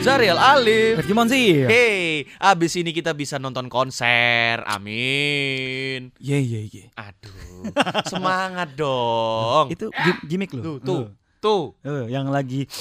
Zariel Alif. Rifki Monsi. Hey, abis ini kita bisa nonton konser. Amin. Ye ye ye. Aduh, semangat dong. Itu gi- gimmick loh. tuh, tuh. Eh, yang lagi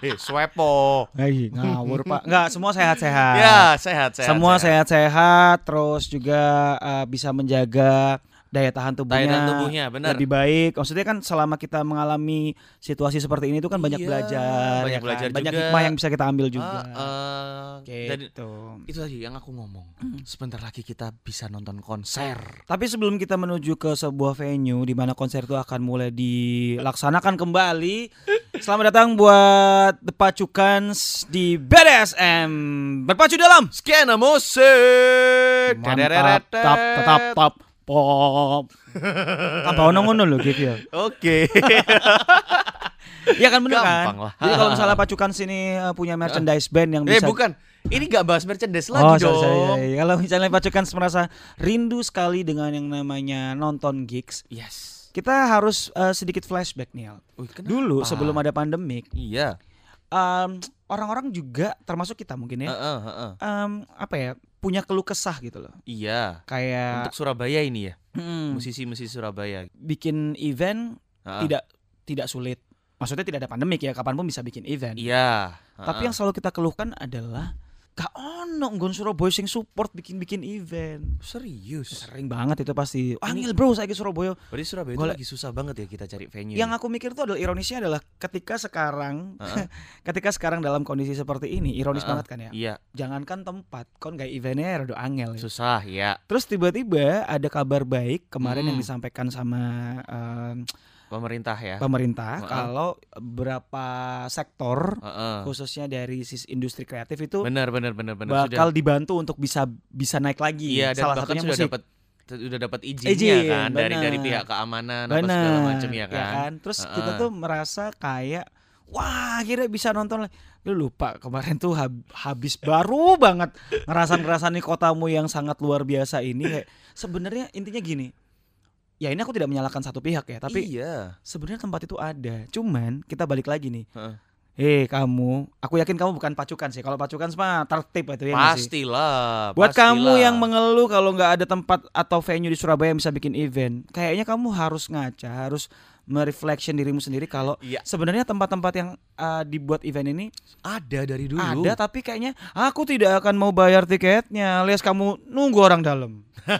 Eh, swepo. Hai, ngawur Pak. Enggak, semua sehat-sehat. Ya, sehat, sehat. semua sehat-sehat terus juga eh, bisa menjaga daya tahan tubuhnya, Daya tahan tubuhnya, benar. lebih baik. Maksudnya kan selama kita mengalami situasi seperti ini itu kan banyak Iya, belajar, banyak ya kan? belajar banyak juga. hikmah yang bisa kita ambil juga. Eh, dan gitu. itu tadi yang aku ngomong. Hmm. Sebentar lagi kita bisa nonton konser. Tapi sebelum kita menuju ke sebuah venue di mana konser itu akan mulai dilaksanakan kembali, selamat datang buat The Pacukans di BDSM berpacu dalam. Skena musik. Mantap, tap, tetap, tap, pop. Apa ono ngono lho gitu ya. Oke. Iya kan bener kan? Lah. Jadi kalau misalnya Pacukans ini eh, punya merchandise band yang Eh bisa bukan. Ini gak bahas merchandise lagi Oh, dong. sorry, sorry, sorry. Kalau misalnya Pacukans merasa rindu sekali dengan yang namanya nonton gigs, Yes. kita harus eh, sedikit flashback nih? Dulu sebelum ada pandemik, Iya. em, orang-orang juga termasuk kita mungkin ya, Heeh, heeh. em, apa ya, punya keluh kesah gitu loh. Iya. Kayak Untuk Surabaya ini ya. Musisi-musisi Surabaya. bikin event Heeh. tidak tidak sulit. Maksudnya tidak ada pandemik ya, kapan pun bisa bikin event. Iya. Tapi yang selalu kita keluhkan adalah gak ono nggon Surabaya sing support bikin-bikin event. serius. Sering banget itu pasti. Angel bro saya ke Surabaya. Berarti Surabaya itu lagi susah banget ya kita cari venue. Yang aku mikir tuh adalah ironisnya adalah ketika sekarang Heeh. ketika sekarang dalam kondisi seperti ini ironis Heeh. banget kan ya. Iya, Jangankan tempat, kon gak eventnya rada angel. ya. susah ya. Terus tiba-tiba ada kabar baik kemarin yang Hmm. disampaikan sama em, Pemerintah ya. pemerintah Heeh. kalau beberapa sektor Heeh. khususnya dari sisi industri kreatif itu Benar, benar, benar, benar. bakal dibantu untuk bisa bisa naik lagi. Iya, dan Salah satunya sudah musik. dapat sudah dapat izinnya Izin, kan dari dari benar. pihak keamanan apa segala macam ya kan. Terus Heeh. kita tuh merasa kayak wah akhirnya bisa nonton lagi. Lu lupa kemarin tuh hab- habis baru banget ngerasan-ngerasan nih kotamu yang sangat luar biasa ini sebenarnya intinya gini. Ya ini aku tidak menyalahkan satu pihak ya, tapi iya. sebenarnya tempat itu ada. Cuman kita balik lagi nih. Heeh. Hei kamu, aku yakin kamu bukan pacukan sih. Kalau pacukan mah tertib itu ya sih? Pastilah. Buat pastilah. kamu yang mengeluh kalau nggak ada tempat atau venue di Surabaya yang bisa bikin event, kayaknya kamu harus ngaca, harus mereflection dirimu sendiri kalau Iya. sebenarnya tempat-tempat yang uh, dibuat event ini ada dari dulu. ada tapi kayaknya aku tidak akan mau bayar tiketnya, alias kamu nunggu orang dalam.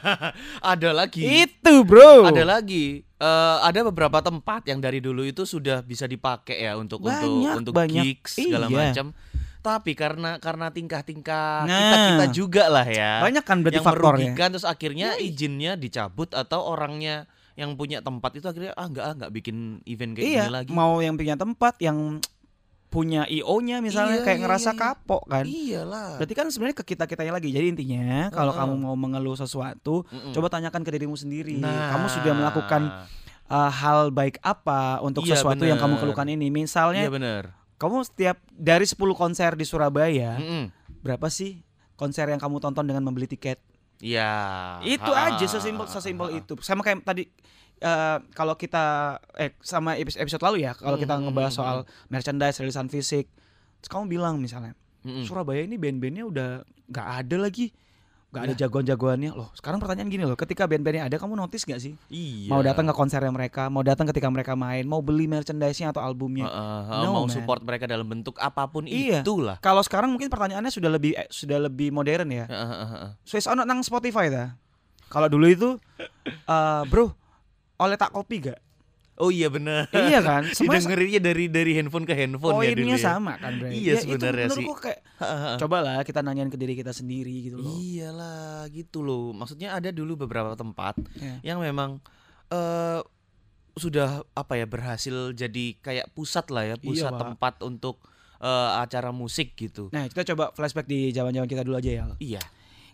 Ada lagi. Itu bro. Ada lagi. Eh, ada beberapa tempat yang dari dulu itu sudah bisa dipakai ya untuk Banyak, untuk untuk banyak. gigs segala Iya. macam. Tapi karena karena tingkah-tingkah kita Nah. kita juga lah ya. Banyak kan berarti yang faktornya. merugikan terus akhirnya izinnya dicabut atau orangnya yang punya tempat itu akhirnya ah nggak ah nggak bikin event kayak Iya, gini lagi. mau yang punya tempat yang punya IO-nya misalnya Iya, kayak iya, ngerasa iya. kapok kan. Iyalah. Berarti kan sebenarnya ke kita kitanya lagi. Jadi intinya kalau Heeh. kamu mau mengeluh sesuatu, Mm-mm. coba tanyakan ke dirimu sendiri. Nah. Kamu sudah melakukan uh, hal baik apa untuk Iya, sesuatu yang kamu bener. keluhkan ini? Misalnya, Iya benar. kamu setiap dari 10 konser di Surabaya, Mm-mm. berapa sih konser yang kamu tonton dengan membeli tiket? Iya. itu Ha, aja sesimpel sesimpel itu. Sama kayak tadi uh, kalau kita eh sama episode episode lalu ya, kalau kita Hmm, ngebahas hmm, soal merchandise, rilisan fisik. Terus kamu bilang misalnya. Surabaya ini band-bandnya udah nggak ada lagi. Nggak ada Lah. jagoan-jagoannya loh. Sekarang pertanyaan gini loh, ketika band-bandnya ada, kamu notice gak sih? Iya. Mau datang ke konsernya mereka, mau datang ketika mereka main, mau beli merchandise-nya atau albumnya. Heeh, heeh, No, mau man. support mereka dalam bentuk apa pun Iya. itulah. Kalau sekarang mungkin pertanyaannya sudah lebih eh, sudah lebih modern ya. Heeh, heeh, heeh. Swiss ono nang Spotify ta. Kalau dulu itu eh bro, oleh tak kopi gak? Oh iya benar. iya kan? Semuanya Didengerinnya dari dari handphone ke handphone ya dulu poinnya ya. sama kan, Bre? Iya, Ya, sebenarnya sih. menurutku kayak cobalah kita nanyain ke diri kita sendiri gitu loh. Iyalah gitu loh. Maksudnya ada dulu beberapa tempat Iya. yang memang eh sudah apa ya berhasil jadi kayak pusat lah ya, pusat Pak. tempat untuk eh, acara musik gitu. Nah, kita coba flashback di zaman-zaman kita dulu aja ya. Iya.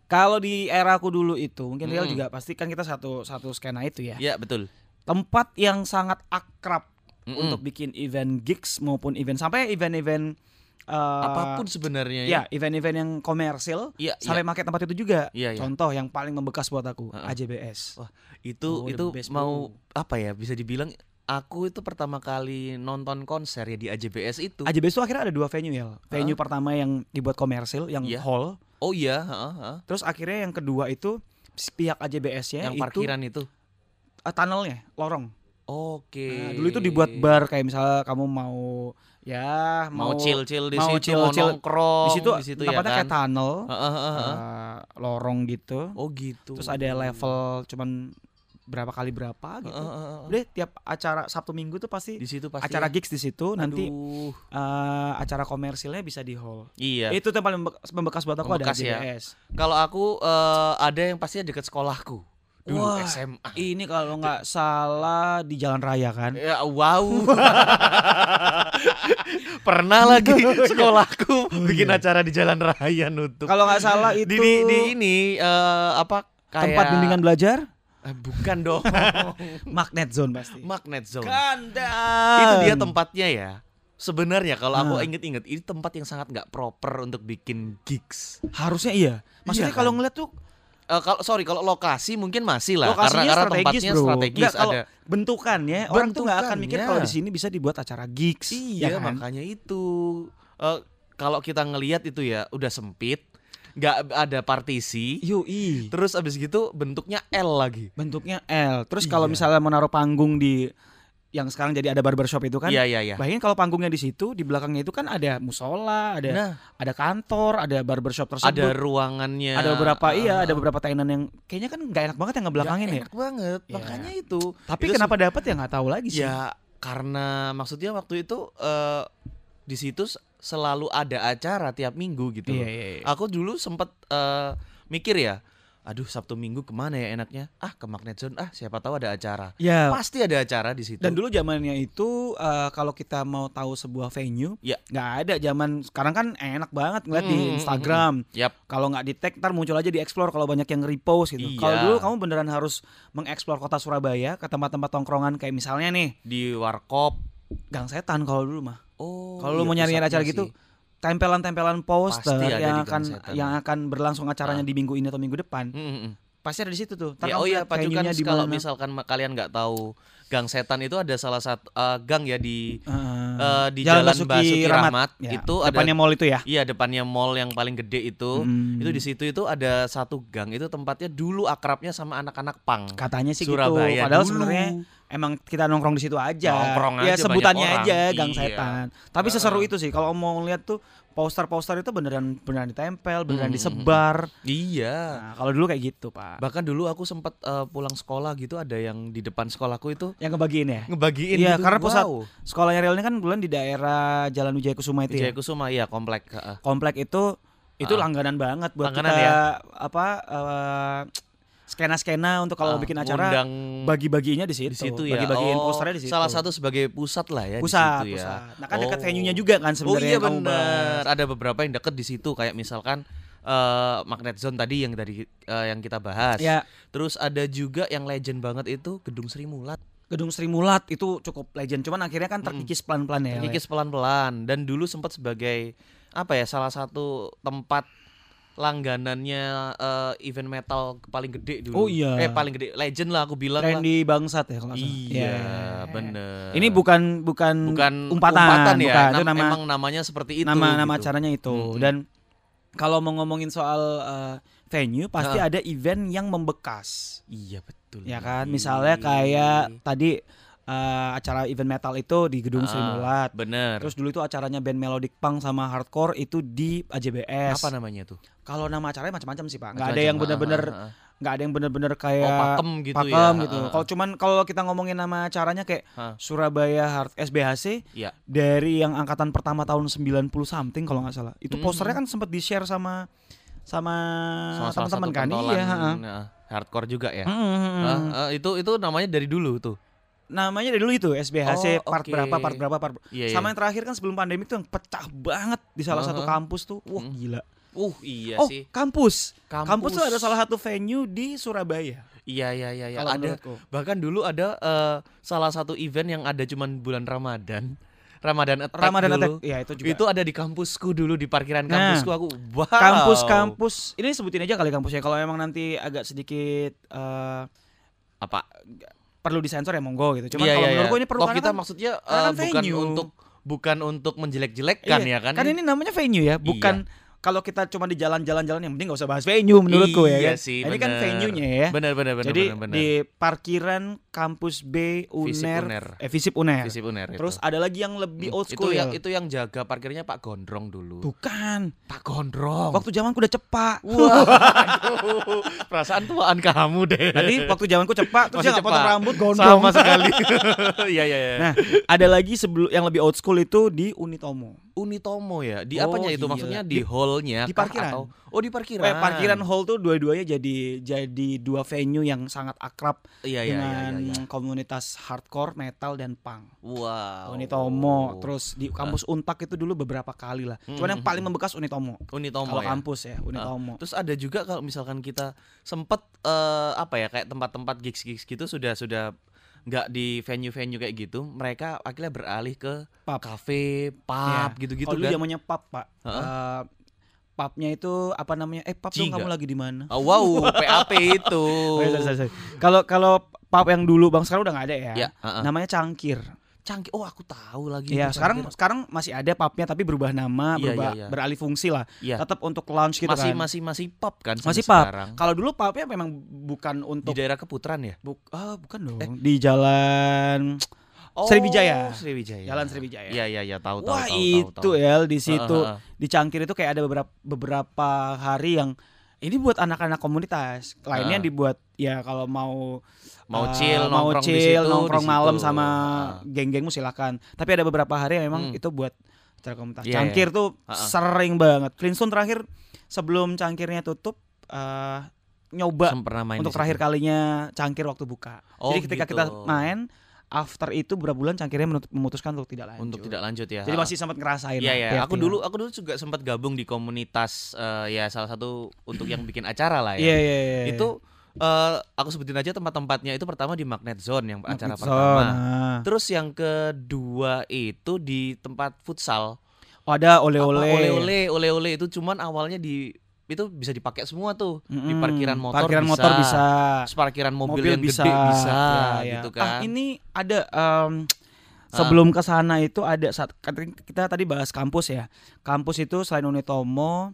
Kalau di era aku dulu itu, mungkin Real Mm. juga pasti kan kita satu satu skena itu ya. Iya, betul. Tempat yang sangat akrab Mm-mm. untuk bikin event gigs maupun event sampai event-event eh, Apa pun sebenarnya ya event-event yang komersil Iya, sampai pakai tempat itu juga. Iya, iya. Contoh yang paling membekas buat aku Heeh. AJBS. Wah, itu Oh, itu mau bro. apa ya bisa dibilang aku itu pertama kali nonton konser ya di AJBS itu. AJBS itu akhirnya ada dua venue ya. Venue pertama yang dibuat komersil yang Iya. hall, oh iya, heeh, heeh. terus akhirnya yang kedua itu pihak AJBS-nya yang itu parkiran itu. Eh, tunnelnya, lorong. Oke. Nah, dulu itu dibuat bar kayak misalnya kamu mau ya mau chill-chill di mau situ, chill- mau chill. nongkrong di situ, ya tempatnya kan. kayak tunnel, Heeh, heeh, heeh. eh, lorong gitu. Oh gitu. Terus ada level cuman berapa kali berapa gitu. Heeh, heeh, heeh. Udah tiap acara Sabtu Minggu tuh pasti di situ pasti acara ya. gigs di situ nanti eh, acara komersilnya bisa di hall. Iya. Itu yang paling membekas, buat aku Membekas ada ya. Kalau aku eh, ada yang pastinya dekat sekolahku. Dulu Wah, SMA. Ini kalau nggak salah di Jalan Raya kan. Ya wow. Pernah lagi sekolahku bikin acara di jalan raya nutup. Kalau nggak salah itu di, di, di ini eh, apa kayak tempat bimbingan belajar Eh, bukan dong. magnet zone pasti. Magnet Zone. Kandang. Itu dia tempatnya ya. Sebenarnya kalau aku Nah. inget-inget ini tempat yang sangat nggak proper untuk bikin gigs. Harusnya iya. Maksudnya Iya kalau kan? ngeliat tuh Eh, kalau sorry kalau lokasi mungkin masih lah lokasinya karena karena strategis tempatnya bro. strategis Nggak, kalau ada. bentukannya orang tuh nggak akan mikir Bentukannya. kalau di sini bisa dibuat acara gigs. Iya ya kan? makanya itu Eh, kalau kita ngelihat itu ya udah sempit, nggak ada partisi, Yoi. terus abis gitu bentuknya L lagi. Bentuknya L. Terus kalau Iya. misalnya mau naruh panggung di yang sekarang jadi ada barbershop itu kan. Iya iya iya. Bayangin kalau panggungnya di situ, di belakangnya itu kan ada musola, ada Nah ada kantor, ada barbershop tersebut. ada ruangannya. ada beberapa iya, Ah, ada beberapa tenan yang kayaknya kan nggak enak banget yang ngebelakangin ya. Enak banget, Ya. makanya itu. Tapi Itu kenapa dapat ya nggak tahu lagi sih. Ya karena maksudnya waktu itu eh, di situ selalu ada acara tiap minggu gitu. Iya, iya, iya. Aku dulu sempet eh, mikir ya, aduh Sabtu Minggu ke mana ya enaknya? Ah ke Magnet Zone, ah siapa tahu ada acara. Ya. Pasti ada acara di situ. Dan dulu zamannya itu eh, kalau kita mau tahu sebuah venue, Ya. nggak ada zaman sekarang kan enak banget ngeliat di Mm, mm, mm, Instagram. Yap. Kalau nggak di tag, ntar muncul aja di explore kalau banyak yang repost gitu. Iya. Kalau dulu kamu beneran harus mengeksplor kota Surabaya ke tempat-tempat tongkrongan kayak misalnya nih di warkop. Gang Setan kalau dulu mah. Oh. Kalau lu mau nyari acara gitu, tempelan-tempelan poster Pasti yang akan Setan. yang akan berlangsung acaranya di minggu ini atau minggu depan, pasti ada di situ tuh. Ya, oh iya, lihat Pak Cukan venue-nya di kalau misalkan kalian nggak tahu Gang Setan itu ada salah satu eh, gang ya di Heeh. Eh, di Jalan, Basuki Rahmat, Ya, itu ada depannya mall itu ya. Iya depannya mall yang paling gede itu. Hmm. Itu di situ itu ada satu gang itu tempatnya dulu akrabnya sama anak-anak pang. Katanya sih gitu. Surabaya Padahal dulu. sebenarnya emang kita nongkrong di situ aja. Nongkrong ya aja, sebutannya banyak orang. aja Gang Iya. Setan. Tapi seseru itu sih kalau mau lihat tuh poster-poster itu beneran beneran ditempel, beneran Hmm, disebar. Iya. Nah, kalau dulu kayak gitu, Pak. Bahkan dulu aku sempat eh, pulang sekolah gitu ada yang di depan sekolahku itu Yang ngebagiin ya? ngebagiin Iya, gitu. karena pusat Wow. sekolahnya Real ini kan bulan di daerah Jalan Wijaya Kusuma itu ya. Wijaya Kusuma ya komplek. Komplek itu itu Ah. langganan banget buat Langganan kita ya? apa eh, skena-skena untuk kalau Ah, bikin acara bagi-baginya di situ. di situ ya. Bagi-bagiin Oh, posternya di situ. Salah satu sebagai pusat lah ya pusat, di situ ya. pusat. Nah, kan dekat Oh. venue-nya juga kan Oh sebenarnya iya kamu bahas. benar. Ada beberapa yang deket di situ kayak misalkan eh, Magnet Zone tadi yang tadi eh, yang kita bahas. Ya, Terus ada juga yang legend banget itu Gedung Sri Mulat. Gedung Sri Mulat itu cukup legend. Cuman akhirnya kan terkikis pelan-pelan ya. Terkikis pelan-pelan dan dulu sempat sebagai apa ya salah satu tempat langganannya eh, event metal paling gede dulu. Oh iya. Eh paling gede legend lah aku bilang lah. Randy Bangsat ya kalau nggak salah. Iya, Ya. bener. Ini bukan bukan bukan umpatan, ya. bukan. Itu Nam- nama emang namanya seperti itu. nama nama gitu. acaranya itu. Mm-mm. Dan kalau mau ngomongin soal eh, venue pasti ada event yang membekas. Iya betul. Ya kan? Misalnya kayak tadi eh, acara event metal itu di Gedung Sri Ah, Mulat. Bener. Terus dulu itu acaranya band melodic punk sama hardcore itu di AJBS. apa namanya tuh? Kalau nama acaranya macam-macam sih, Pak. Nggak ada yang bener-bener Ah, ah, ah. nggak ada yang bener-bener kayak Oh, pakem gitu pakem ya. gitu. Kalau cuman kalau kita ngomongin nama acaranya kayak. Surabaya Hard SBHC Iya. dari yang angkatan pertama tahun 90 something kalau nggak salah. Itu Mhm. posternya kan sempat di-share sama sama Sama teman-teman kan iya, hardcore juga ya. Mhm. Ah, ah, itu itu namanya dari dulu tuh. Namanya dari dulu itu SBHC Oh, part berapa part berapa part ber- Iya, Sama iya. yang terakhir kan sebelum pandemi tuh yang pecah banget di salah satu Uh-huh. kampus tuh. Wah, Mhm. gila. Uh, iya oh, sih. kampus. Kampus. Kampus tuh ada salah satu venue di Surabaya. Iya, iya, iya, iya. Ada menurutku. bahkan dulu ada eh, salah satu event yang ada cuman bulan Ramadan. Ramadan Attack Ramadan dulu. Attack. Ya itu juga. Itu ada di kampusku dulu di parkiran Nah, kampusku aku. Wow. kampus-kampus ini sebutin aja kali kampusnya kalau emang nanti agak sedikit eh, apa? Perlu disensor ya monggo gitu. Cuman Iya, kalau iya, menurutku iya. ini perlu karena kita kan- maksudnya kan bukan venue. untuk bukan untuk menjelek-jelekkan Iya, ya kan? Kan ini namanya venue ya, bukan kalau kita cuma di jalan-jalan-jalan yang penting gak usah bahas venue menurutku ya Iya kan. sih, ini kan bener. venue-nya ya. Benar benar benar Jadi benar, benar. di parkiran kampus B Visip Uner, Uner. eh Visip Uner. Visip Uner itu. Terus ada lagi yang lebih Hmm, old itu school yang ya. itu yang jaga parkirnya Pak Gondrong dulu. Bukan. Pak Gondrong. Waktu zamanku udah cepak. Waduh, perasaan tuaan kamu deh. Nanti waktu zamanku cepak terus Masih dia nggak potong rambut gondrong. Sama sekali. Iya iya iya. Nah, ada lagi sebelum yang lebih old school itu di Unitomo. Unitomo ya. Di Oh, apanya itu? gila. Maksudnya di hallnya di parkiran. atau Oh, di parkiran. Eh, parkiran hall tuh dua-duanya jadi jadi dua venue yang sangat akrab Iya iya iya dengan iya. iya. komunitas hardcore, metal dan punk. Wow. Unitomo, terus di kampus Untak itu dulu beberapa kali lah. Cuman yang Mm, paling membekas Unitomo. Unitomo Kalau ya. kampus ya, Unitomo. Terus ada juga kalau misalkan kita sempet eh, apa ya kayak tempat-tempat gigs-gigs gitu sudah sudah nggak di venue-venue kayak gitu, mereka akhirnya beralih ke Pub. cafe, pub Iya. gitu-gitu kan. zamannya pub, Pak. Heeh. Eh, pubnya itu apa namanya? Eh, pub dong kamu lagi di mana? Oh, wow, PAP itu. Oh. Kalau kalau pub yang dulu Bang sekarang udah nggak ada ya. Ya, heeh. Namanya Cangkir. Canggih. Oh, aku tahu lagi. Iya, sekarang Cangkir. sekarang masih ada pubnya tapi berubah nama, Iya, berubah iya, iya. beralih fungsi lah. Iya. Tetap untuk lounge gitu masih kan. masih masih pub kan Masih pub. Kalau dulu pubnya memang bukan Di untuk daerah Keputaran ya? buk, ah, bukan dong. Eh. Di jalan Sriwijaya. Oh, Sriwijaya. Jalan Sriwijaya. Iya iya iya tahu tahu Wah, tahu, tahu, itu tahu. ya di situ Heeh, heeh. di Cangkir itu kayak ada beberapa beberapa hari yang ini buat anak-anak komunitas. Lainnya Heeh. dibuat ya kalau mau Mau eh, chill, mau nongkrong di chill, situ, nongkrong di malam situ. sama Heeh. geng-gengmu silakan. Tapi ada beberapa hari yang memang Hmm. itu buat acara komunitas. Iya, Cangkir tuh Heeh. sering banget. Flintstone terakhir sebelum Cangkirnya tutup eh nyoba main untuk di terakhir kalinya Cangkir waktu buka. Oh, Jadi ketika gitu. kita main after itu beberapa bulan Cangkirnya menut- memutuskan untuk tidak lanjut. untuk tidak lanjut ya. Jadi masih sempat ngerasain. Iya lah ya, aku dulu aku dulu juga sempat gabung di komunitas eh, ya salah satu untuk yang bikin acara lah ya. Iya iya iya. Itu eh, aku sebutin aja tempat-tempatnya itu pertama di Magnet Zone yang acara Magnet pertama. Zone, nah. Terus yang kedua itu di tempat futsal. Oh, ada oleh-oleh. Oleh-oleh, oleh-oleh itu cuman awalnya di itu bisa dipakai semua tuh di Mm-mm. parkiran motor Parkiran bisa, motor bisa. parkiran mobil, Mobil yang bisa. gede bisa Ya, ya. gitu Ah, kan. ini ada em, sebelum ke sana itu ada saat kan kita tadi bahas kampus ya. Kampus itu selain Unitomo,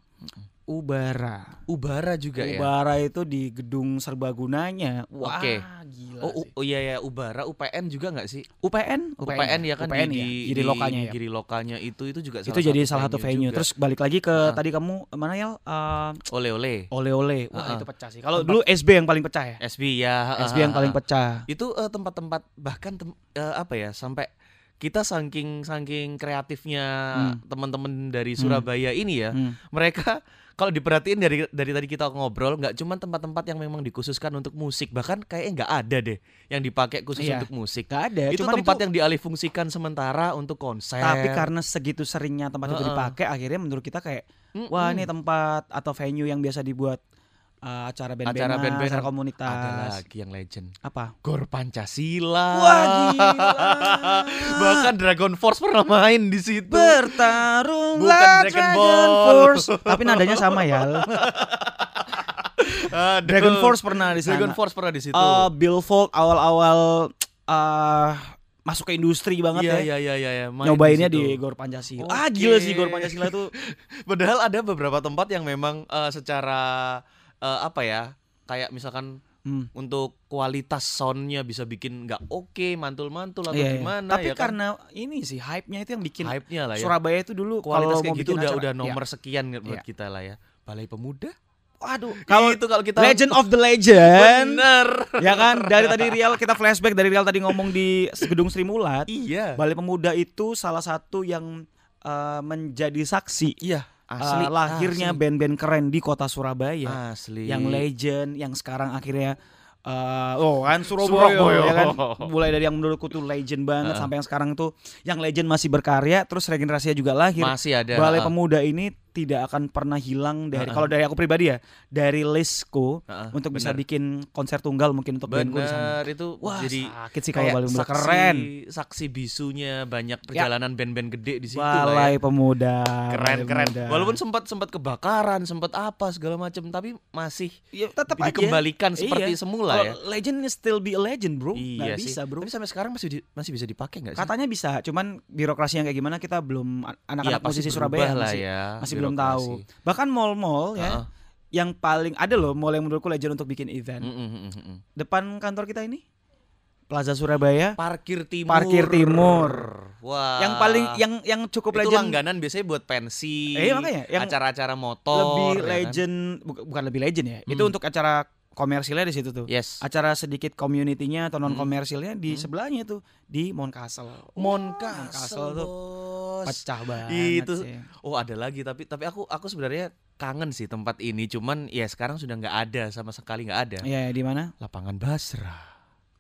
Ubara. Ubara juga ya. Ubara itu di gedung serbagunanya. Wah, Oke. gila Oh, sih. oh iya ya Ubara UPN juga nggak sih? UPN, UPN, ya kan UPN di, ya, di di lokanya ya. Giri lokanya itu itu juga itu jadi salah satu venue. juga. Terus balik lagi ke Ah. tadi kamu mana ya? Eh, oleh-oleh Oleh-oleh. Wah, Ah, ah. itu pecah sih. Kalau dulu SB yang paling pecah ya. SB ya SB yang paling ah, ah. pecah. itu eh, tempat-tempat bahkan tem- eh, apa ya sampai kita saking saking kreatifnya Hmm. teman-teman dari Hmm. Surabaya ini ya Hmm. mereka kalau diperhatiin dari dari tadi kita ngobrol nggak cuma tempat-tempat yang memang dikhususkan untuk musik bahkan kayaknya nggak ada deh yang dipakai khusus Iya. untuk musik Gak ada. itu cuman tempat itu, yang dialihfungsikan sementara untuk konser Tapi karena segitu seringnya tempat itu Heeh. dipakai, akhirnya menurut kita kayak wah ini tempat atau venue yang biasa dibuat uh, acara band-bandan, Acara acara, band-bandan. komunitas. ada lagi yang legend Apa? Gor Pancasila Wah gila. bahkan Dragon Force pernah main di situ bertarung Bukan Dragon Ball. Force. Tapi nadanya sama ya. Aduh. Dragon Force pernah di sana. Dragon Force pernah di situ Uh, Billfold awal-awal uh, masuk ke industri banget iya, ya. iya iya iya iya, Nyobainnya situ. di Gor Pancasila. Ah Oke. gila sih Gor Pancasila tuh. Padahal ada beberapa tempat yang memang eh, secara eh, apa ya kayak misalkan Hmm. untuk kualitas soundnya bisa bikin nggak oke mantul-mantul atau Iya, iya. gimana Tapi ya kan? karena ini sih hype-nya itu yang bikin hype-nya lah ya Surabaya itu dulu kualitas kayak gitu udah acara- udah Iya. nomor sekian buat Iya. kita lah ya Balai Pemuda Waduh, kalau kalau itu kalau kita Legend of the Legend bener ya kan dari tadi Real kita flashback dari Real tadi ngomong di gedung Sri Mulat iya Balai Pemuda itu salah satu yang uh, menjadi saksi iya uh, asli lahirnya asli. band-band keren di kota Surabaya asli yang legend yang sekarang akhirnya uh, oh kan Surabaya, Surabaya. ya kan mulai dari yang menurutku tuh legend banget sampai yang sekarang tuh yang legend masih berkarya terus regenerasinya juga lahir masih ada Balai ah. Pemuda ini tidak akan pernah hilang dari Heeh. kalau dari aku pribadi ya dari listku Heeh, untuk bisa bener. bikin konser tunggal mungkin untuk bandku di sana. Itu Wah, jadi sakit sih kalau kayak saksi, keren. saksi bisunya banyak perjalanan band-band gede di situ ya. Balai Pemuda. Keren Balai keren. Pemuda. Walaupun sempat sempat kebakaran, sempat apa segala macam, tapi masih ya, tetap aja dikembalikan seperti Iya. semula ya. Legend is still be a legend, Bro. Iya sih. bisa, Bro. Tapi sampai sekarang masih di- masih bisa dipakai nggak sih? Katanya bisa, cuman birokrasi yang kayak gimana kita belum an- anak-anak pasti musisi Surabaya lah masih ya, masih belum tahu. Bahkan mall-mall ya Heeh. yang paling ada loh mall yang menurutku legend untuk bikin event. Mm, mm, mm, mm, mm. Depan kantor kita ini Plaza Surabaya Parkir timur. Parkir Timur. Wah. yang paling yang yang cukup itu legend langganan biasanya buat pensi. Eh, makanya, yang acara-acara motor. lebih ya kan? legend bu- bukan lebih legend ya. Itu Hmm. untuk acara komersilnya di situ tuh. Yes. Acara sedikit community-nya atau non Hmm. komersilnya di sebelahnya tuh di Mount Castle. Mon Castle Castle tuh. Pecah banget Itu sih. oh ada lagi tapi tapi aku aku sebenarnya kangen sih tempat ini cuman ya sekarang sudah nggak ada sama sekali nggak ada. Iya, di mana? Lapangan Basra.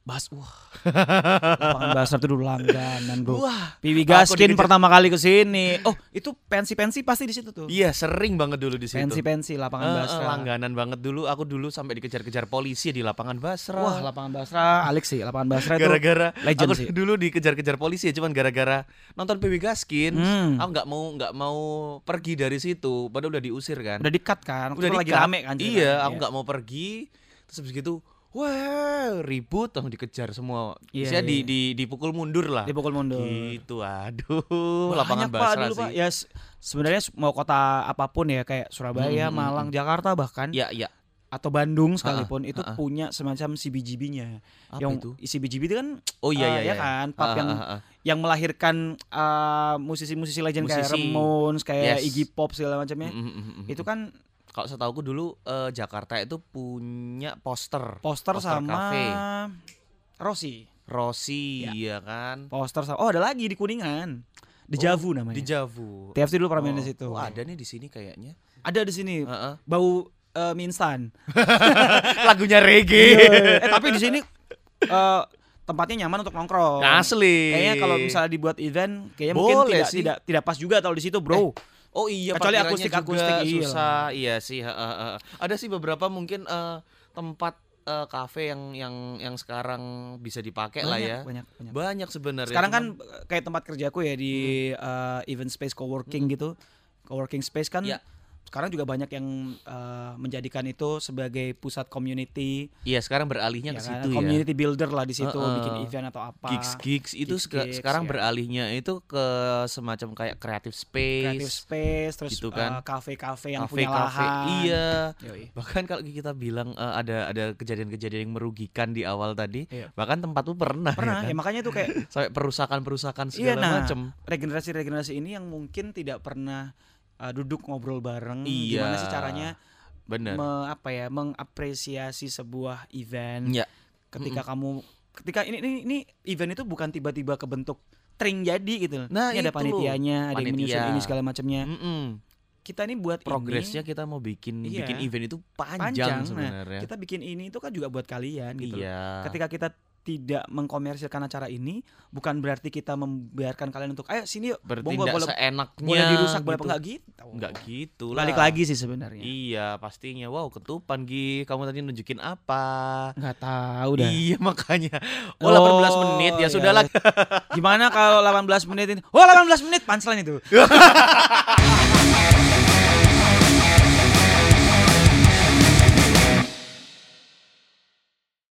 Bas wah. Lapangan Basar tuh dulu langganan, Bro. Wah. Piwi Gaskin pertama kali ke sini. Oh, itu pensi-pensi pasti di situ tuh. Iya sering banget dulu di situ. Pensi-pensi lapangan eh, Basra. langganan banget dulu. Aku dulu sampai dikejar-kejar polisi di lapangan Basra. Wah, lapangan Basra, Alex sih, lapangan Basra itu. gara-gara legend aku sih. dulu dikejar-kejar polisi ya cuman gara-gara nonton PW Gaskin Hmm. aku nggak mau nggak mau pergi dari situ padahal udah diusir kan Udah dikat kan? udah Udah lagi rame kan? iya aku nggak mau pergi terus habis gitu wah ribut langsung dikejar semua Iya, saya di, iya. di dipukul mundur lah Dipukul mundur. gitu aduh lapangan Banyak, Basra dulu, sih Pak. Ya sebenarnya mau kota apa pun ya kayak Surabaya, Hmm, hmm, Malang, Jakarta bahkan ya ya atau Bandung sekalipun itu ha-ha. punya semacam CBGB-nya. apa yang itu CBGB itu kan oh iya eh, iya ya iya kan pub yang yang melahirkan eh, musisi-musisi legend kayak Musisi. Ramones, kayak Yes. Iggy Pop segala macamnya. Mm, mm, Itu kan kalau setahuku dulu eh, Jakarta itu punya poster poster, sama cafe. Rossi. Rossi Ya. ya kan Poster sama Oh, ada lagi di Kuningan. Dejavu namanya. di Javu TFC dulu pernah main di Oh, situ. oh, ada nih di sini kayaknya Ada di sini. Heeh. Bau eh, mie instan. lagunya reggae eh tapi di sini eh, tempatnya nyaman untuk nongkrong. asli Kayaknya kalau misalnya dibuat event, kayaknya mungkin Boleh tidak sih. tidak tidak pas juga kalau di situ, bro. Oh iya, Kecuali parkirannya akustik-akustik, juga iya. susah. Iya sih. ha, ha. Ada sih beberapa mungkin eh, tempat eh, kafe yang yang yang sekarang bisa dipakai lah ya. Banyak, banyak. Banyak sebenarnya. Sekarang kan cuman- kayak tempat kerjaku ya di eh, event space coworking gitu. Coworking space kan Ya. Sekarang juga banyak yang eh, menjadikan itu sebagai pusat community, Iya, sekarang beralihnya ya ke kan? situ ya. community builder lah di situ, Heeh. bikin event atau apa. Gigs gigs itu Gigs, seka- gigs, sekarang ya. beralihnya itu ke semacam kayak creative space, Creative space, terus Gitu kan. eh, kafe-kafe yang cafe punya lahan. Iya. Yoi. Bahkan kalau kita bilang eh, ada ada kejadian-kejadian yang merugikan di awal tadi, Iya. bahkan tempat tuh pernah Pernah, ya ya kan? makanya tuh kayak sampai perusakan-perusakan Iya, segala nah. macam. regenerasi-regenerasi ini yang mungkin tidak pernah uh, duduk ngobrol bareng Iya. gimana sih caranya Bener. me- apa ya mengapresiasi sebuah event Ya. ketika kamu ketika ini, ini ini event itu bukan tiba-tiba kebentuk tring jadi gitu Nah, ini ada panitianya ada yang menyusun Panitia. ini segala macamnya Mm-mm. kita ini buat Progresnya kita mau bikin Iya. bikin event itu panjang panjang, nah sebenarnya. kita bikin ini itu kan juga buat kalian gitu loh. iya. ketika kita tidak mengkomersilkan acara ini bukan berarti kita membiarkan kalian untuk ayo sini yuk Bertindak boleh, seenaknya. boleh dirusak boleh apa gitu. enggak gitu Enggak gitu lah. balik lagi sih sebenarnya Iya, pastinya. Wow, ketupan Gi. Kamu tadi nunjukin apa? nggak tahu dah Iya, makanya. Oh, Oh, 18 menit ya iya. sudahlah. gimana kalau 18 menit ini oh 18 menit punchline itu